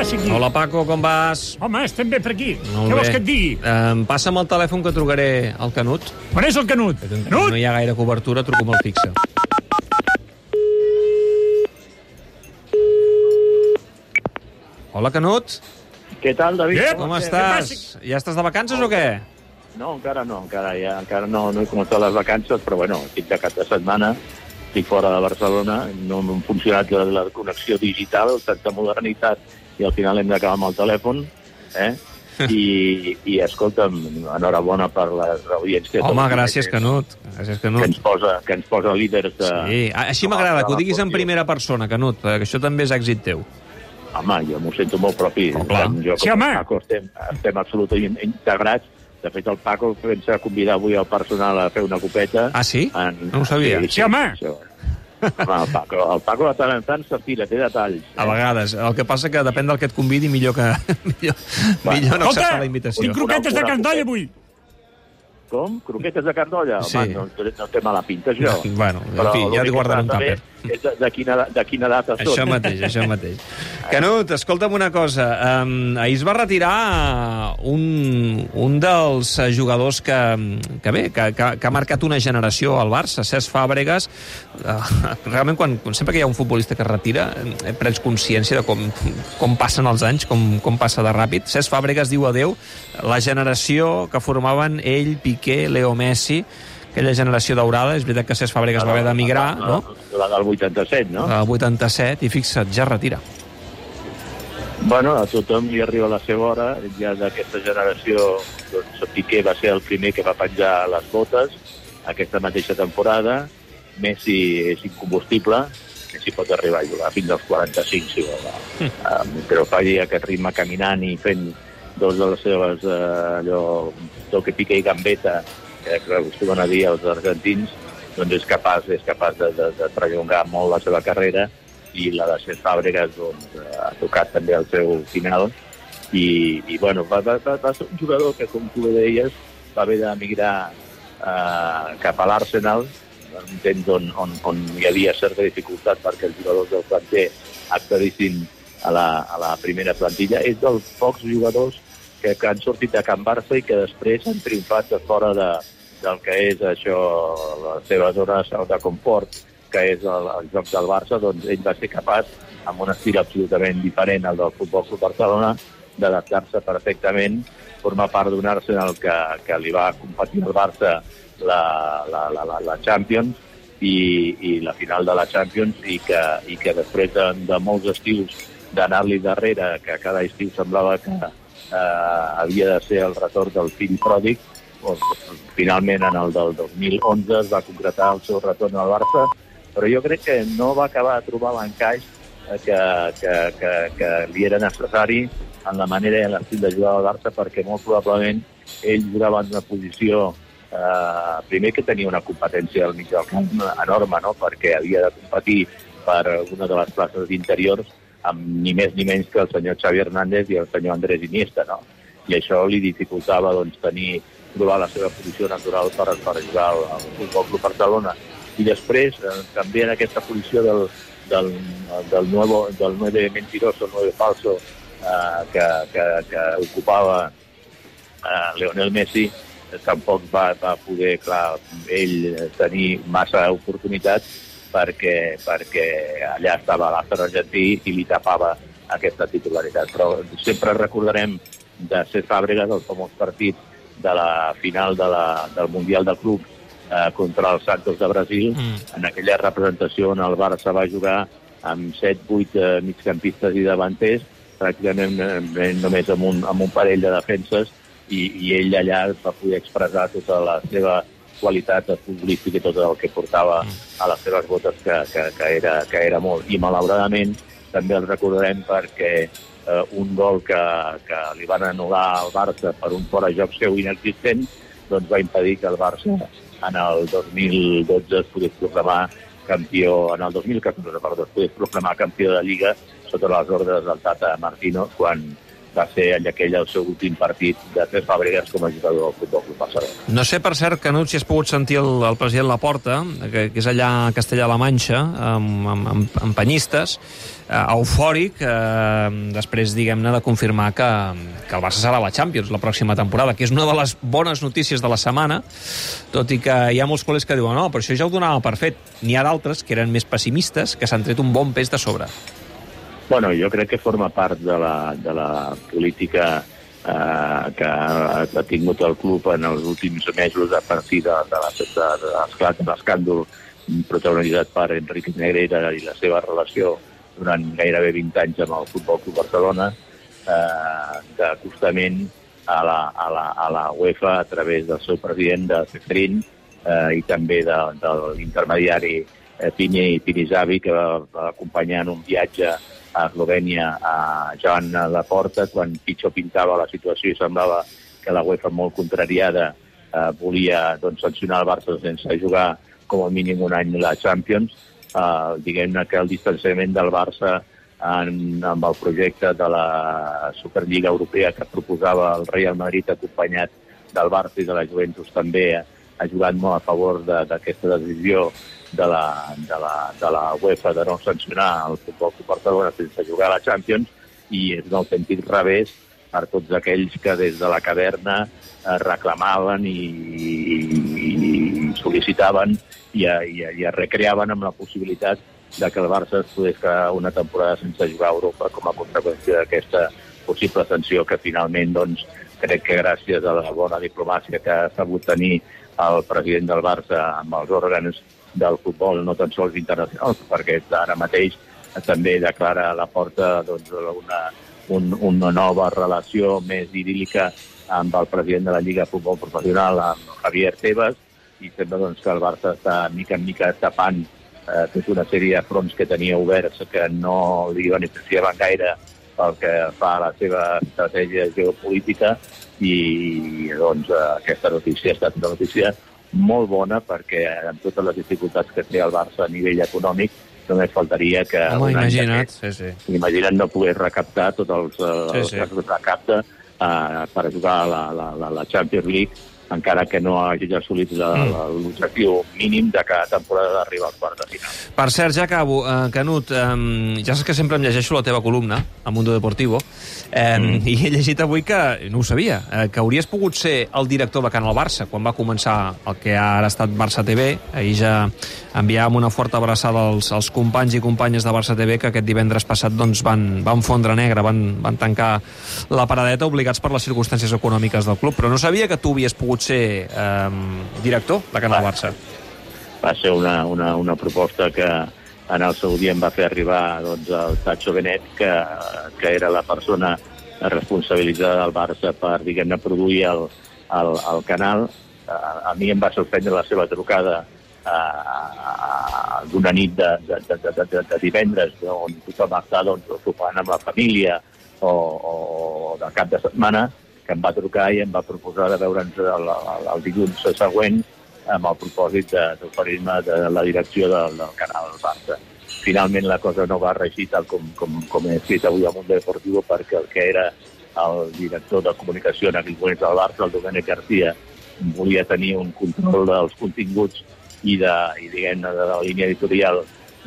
aquí? Hola, Paco, com vas? Home, estem bé per aquí. Molt Què vols bé. que et digui? Um, passa'm el telèfon que trucaré al Canut. On és el Canut? No Canut? hi ha gaire cobertura, truco molt fixe. Hola, Canut. Què tal, David? Ep, Com estàs? Ja estàs de vacances o què? No, encara no, encara, ja, encara no, no he començat les vacances, però bueno, estic de cap de setmana, estic fora de Barcelona, no m'ha funcionat la, la connexió digital, tanta modernitat, i al final hem d'acabar amb el telèfon, eh? I, i escolta'm, enhorabona per les audiències. Home, gràcies, que, Canut. Gràcies, que Canut. ens posa, que ens posa líders de... Sí, així m'agrada, que ho diguis en primera persona, Canut, perquè això també és èxit teu. Home, jo m'ho sento molt propi. Oh, clar. Tant jo Sí, com home. Paco estem, estem absolutament integrats. De fet, el Paco pensa convidar avui el personal a fer una copeta. Ah, sí? En... No ho sabia. Sí, home. això. Home, el Paco, el Paco de tant en tant s'estira, té detalls. A vegades. El que passa que depèn del que et convidi, millor que millor, millor no Escolta, acceptar la invitació. tinc croquetes de candoll avui. Com? Croquetes de cardolla? Sí. Home, no, no té mala pinta, això. Bueno, en fi, ja t'hi guardaré un tàper. És de, de, quina, de quina data són. Això mateix, això mateix. Canut, escolta'm una cosa. Um, ahir es va retirar un, un dels jugadors que, que bé, que, que, que ha marcat una generació al Barça, Cesc Fàbregas. Uh, realment, quan, quan sempre que hi ha un futbolista que es retira, eh, prens consciència de com, com passen els anys, com, com passa de ràpid. Cesc Fàbregas diu adeu la generació que formaven ell, Piqué, Leo Messi, aquella generació daurada. És veritat que Cesc Fàbregas va haver d'emigrar, no? La del 87, no? El 87, i fixa't, ja retira. Bueno, a tothom li arriba la seva hora. Ja d'aquesta generació, doncs, Piqué va ser el primer que va penjar les botes aquesta mateixa temporada. Messi és incombustible, Messi pot arribar a jugar fins als 45, si vol. Mm. Um, però faci aquest ritme caminant i fent dos de les seves, uh, allò, toque, pique i gambeta, que acostumen a dir els argentins, doncs és capaç, és capaç de, de, de prellongar molt la seva carrera i la de Cesc Fàbregas doncs, ha tocat també el seu final i, i bueno, va, va, va, va ser un jugador que, com tu deies, va haver d'emigrar eh, cap a l'Arsenal, en un temps on, on, on hi havia certa dificultat perquè els jugadors del planter accedissin a la, a la primera plantilla. És dels pocs jugadors que, que han sortit de Can Barça i que després han triomfat de fora de, del que és això, la seva zona de confort, que és el, el joc del Barça, doncs ell va ser capaç, amb un estil absolutament diferent al del Futbol Club Barcelona, d'adaptar-se perfectament, formar part d'un Arsenal que, que li va competir al Barça la, la, la, la, la Champions i, i la final de la Champions i que, i que després de, de molts estius d'anar-li darrere, que cada estiu semblava que eh, havia de ser el retorn del fill pròdig, doncs, finalment en el del 2011 es va concretar el seu retorn al Barça, però jo crec que no va acabar de trobar l'encaix eh, que, que, que, que li era necessari en la manera i en l'estil de jugar al Barça perquè molt probablement ell jugava en una posició eh, primer que tenia una competència al mig del camp enorme, no? perquè havia de competir per una de les places d'interiors amb ni més ni menys que el senyor Xavi Hernández i el senyor Andrés Iniesta, no? I això li dificultava doncs, tenir, trobar la seva posició natural per, per jugar al, Futbol Club Barcelona. I després, eh, també en aquesta posició del, del, del, nuevo, del 9 mentiroso, el 9 falso, eh, que, que, que ocupava eh, Leonel Messi, eh, tampoc va, va poder, clar, ell tenir massa oportunitats perquè, perquè allà estava l'Àster argentí i li tapava aquesta titularitat. Però sempre recordarem de ser Fàbregas el famós partit de la final de la, del Mundial de Club eh, contra els Santos de Brasil, Mm. en aquella representació on el Barça va jugar amb 7-8 eh, migcampistes i davanters, pràcticament eh, només amb un, amb un parell de defenses, i, i ell allà va poder expressar tota la seva qualitat futbolística i tot el que portava a les seves botes, que, que, que, era, que era molt. I malauradament també el recordarem perquè eh, un gol que, que li van anul·lar al Barça per un fora joc seu inexistent doncs va impedir que el Barça en el 2012 es pogués proclamar campió, en el 2014, perdó, es pogués proclamar campió de Lliga sota les ordres del Tata Martino quan, va ser en aquell el seu últim partit de tres Fàbregas com a jugador del Futbol Club Barcelona. No sé, per cert, Canut, si has pogut sentir el, el president Laporta, que, que és allà a Castellà-La Manxa, amb, amb, amb, amb penyistes, eh, eufòric, eh, després, diguem-ne, de confirmar que, que el Barça serà la Champions la pròxima temporada, que és una de les bones notícies de la setmana, tot i que hi ha molts col·legs que diuen no, però això ja ho donava per fet. N'hi ha d'altres que eren més pessimistes, que s'han tret un bon pes de sobre. Bueno, jo crec que forma part de la, de la política eh, que ha, tingut el club en els últims mesos a partir de, de, de, de l'esclat de l'escàndol protagonitzat per Enrique Negrera i la seva relació durant gairebé 20 anys amb el Futbol Club Barcelona, eh, d'acostament a la, a, la, a la UEFA a través del seu president, de Cefrin, eh, i també de, de l'intermediari eh, Pini Pinizavi, que va, va acompanyar en un viatge a Eslovènia a Joan Laporta, quan pitjor pintava la situació i semblava que la UEFA molt contrariada eh, volia doncs, sancionar el Barça sense jugar com a mínim un any la Champions. Eh, Diguem-ne que el distanciament del Barça en, amb el projecte de la Superliga Europea que proposava el Real Madrid acompanyat del Barça i de la Juventus també ha jugat molt a favor d'aquesta de, decisió de la, de, la, de la UEFA de no sancionar el Futbol Club Barcelona sense jugar a la Champions i és un autèntic revés per tots aquells que des de la caverna eh, reclamaven i, i, i sol·licitaven i, i, i es recreaven amb la possibilitat de que el Barça es pogués quedar una temporada sense jugar a Europa com a conseqüència d'aquesta possible sanció que finalment doncs, crec que gràcies a la bona diplomàcia que ha sabut tenir el president del Barça amb els òrgans del futbol, no tan sols internacional, perquè ara mateix també declara a la porta doncs, una, un, una nova relació més idíl·lica amb el president de la Lliga de Futbol Professional, amb Javier Tebas, i sembla doncs, que el Barça està mica en mica tapant eh, tota una sèrie de fronts que tenia oberts que no li beneficiaven gaire pel que fa a la seva estratègia geopolítica i doncs, aquesta notícia ha estat una notícia molt bona perquè amb totes les dificultats que té el Barça a nivell econòmic només faltaria que... Home, imagina't, sí, sí. Imagina't no poder recaptar tots els, sí, sí. els que recapta uh, per jugar a la, la, la, la Champions League encara que no hagi assolit mm. l'objectiu mínim de cada temporada d'arribar al quart de final. Per cert, ja acabo. Uh, Canut, um, ja saps que sempre em llegeixo la teva columna, a Mundo Deportivo, um, mm. i he llegit avui que, no ho sabia, uh, que hauries pogut ser el director de Canal Barça quan va començar el que ha ara estat Barça TV. Ahir ja enviàvem una forta abraçada als, als companys i companyes de Barça TV que aquest divendres passat doncs, van, van fondre negre, van, van tancar la paradeta obligats per les circumstàncies econòmiques del club. Però no sabia que tu havies pogut ser eh, director de Canal Barça. Va ser una, una, una proposta que en el seu dia em va fer arribar doncs, el Tacho Benet, que, que era la persona responsabilitzada del Barça per, diguem-ne, produir el, el, el canal. A, a mi em va sorprendre la seva trucada d'una nit de, de, de, de, de, de divendres on tothom està doncs, sopant amb la família o, o de cap de setmana, que em va trucar i em va proposar de veure'ns el, el, el dilluns següent amb el propòsit d'oferir-me de, de la direcció del, del canal Barça. Finalment la cosa no va reeixir tal com, com, com he escrit avui al Mundo Deportivo perquè el que era el director de comunicació en aquell moment del Barça, el Domènec García, volia tenir un control dels continguts i de, i, diguem de la línia editorial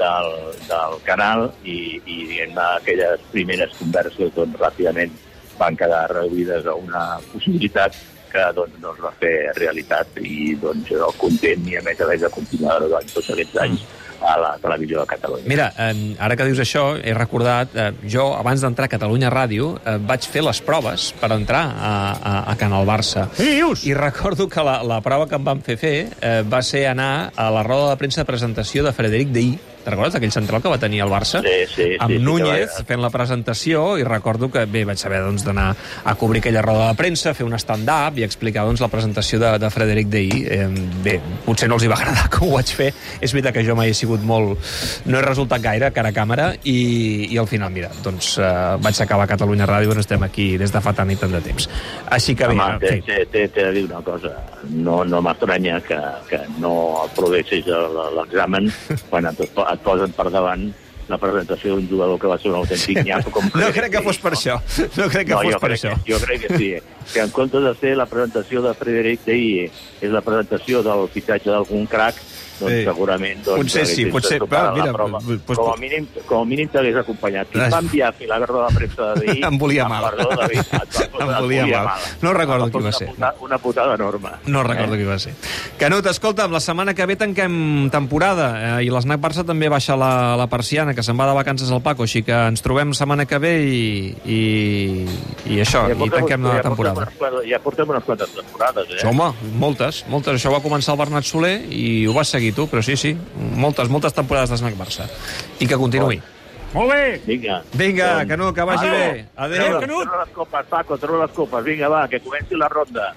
del, del canal i, i diguem aquelles primeres converses doncs, ràpidament van quedar reduïdes a una possibilitat que doncs, no es va fer realitat i doncs, jo content i a més a més de continuar durant tots aquests anys mm a la televisió de Catalunya. Mira, eh, ara que dius això, he recordat, eh, jo abans d'entrar a Catalunya Ràdio eh, vaig fer les proves per entrar a, a, a Canal Barça. I, I recordo que la, la prova que em van fer fer eh, va ser anar a la roda de premsa de presentació de Frederic Deí, Te'n recordes aquell central que va tenir el Barça? Sí, sí. Amb sí, Núñez sí, fent la presentació i recordo que, bé, vaig saber doncs, d'anar a cobrir aquella roda de premsa, fer un stand-up i explicar doncs, la presentació de, de Frederic Deí. Eh, bé, potser no els hi va agradar que ho vaig fer. És veritat que jo mai he sigut molt... No he resultat gaire cara a càmera i, i al final, mira, doncs eh, vaig acabar a Catalunya Ràdio i estem aquí des de fa tant i tant de temps. Així que, bé, Home, t'he de dir una cosa. No, no m'estranya que, que no progressis l'examen quan et, et posen per davant la presentació d'un jugador que va ser un autèntic nyap. Com No crec que fos per això. No crec que no, fos jo per crec això. Jo crec que sí. Que en comptes de ser la presentació de Frederic Deie és la presentació del fitxatge d'algun crac, doncs Sí. segurament... Doncs, Potser sí, potser- superat però, mira, la prova. doncs- com, a mínim, com a mínim t'hagués acompanyat. Qui va enviar a fer la guerra de la premsa de d'ahir... Em volia ah, mal. Perdó, David, et va, Em volia mal. No recordo qui va una ser. Putada, una putada enorme. No recordo Eh? qui va ser. Canut, escolta'm, la setmana que ve tanquem temporada eh, i l'Snac Barça també baixa la, la persiana, que se'n va de vacances al Paco, així que ens trobem setmana que ve i, i, i això, i portem- tanquem la ja temporada. Portem unes, quantes- ja portem unes quantes temporades, eh? Home, moltes, moltes. Això va començar el Bernat Soler i ho vas seguir tu, però sí, sí, moltes, moltes temporades d'Snac Barça. I que continuï. Molt bé. Vinga. Vinga, Doncs- Canut, que vagi Adéu. bé. Adéu. Treu les copes, Paco, treu les copes. Vinga, va, que comenci la ronda.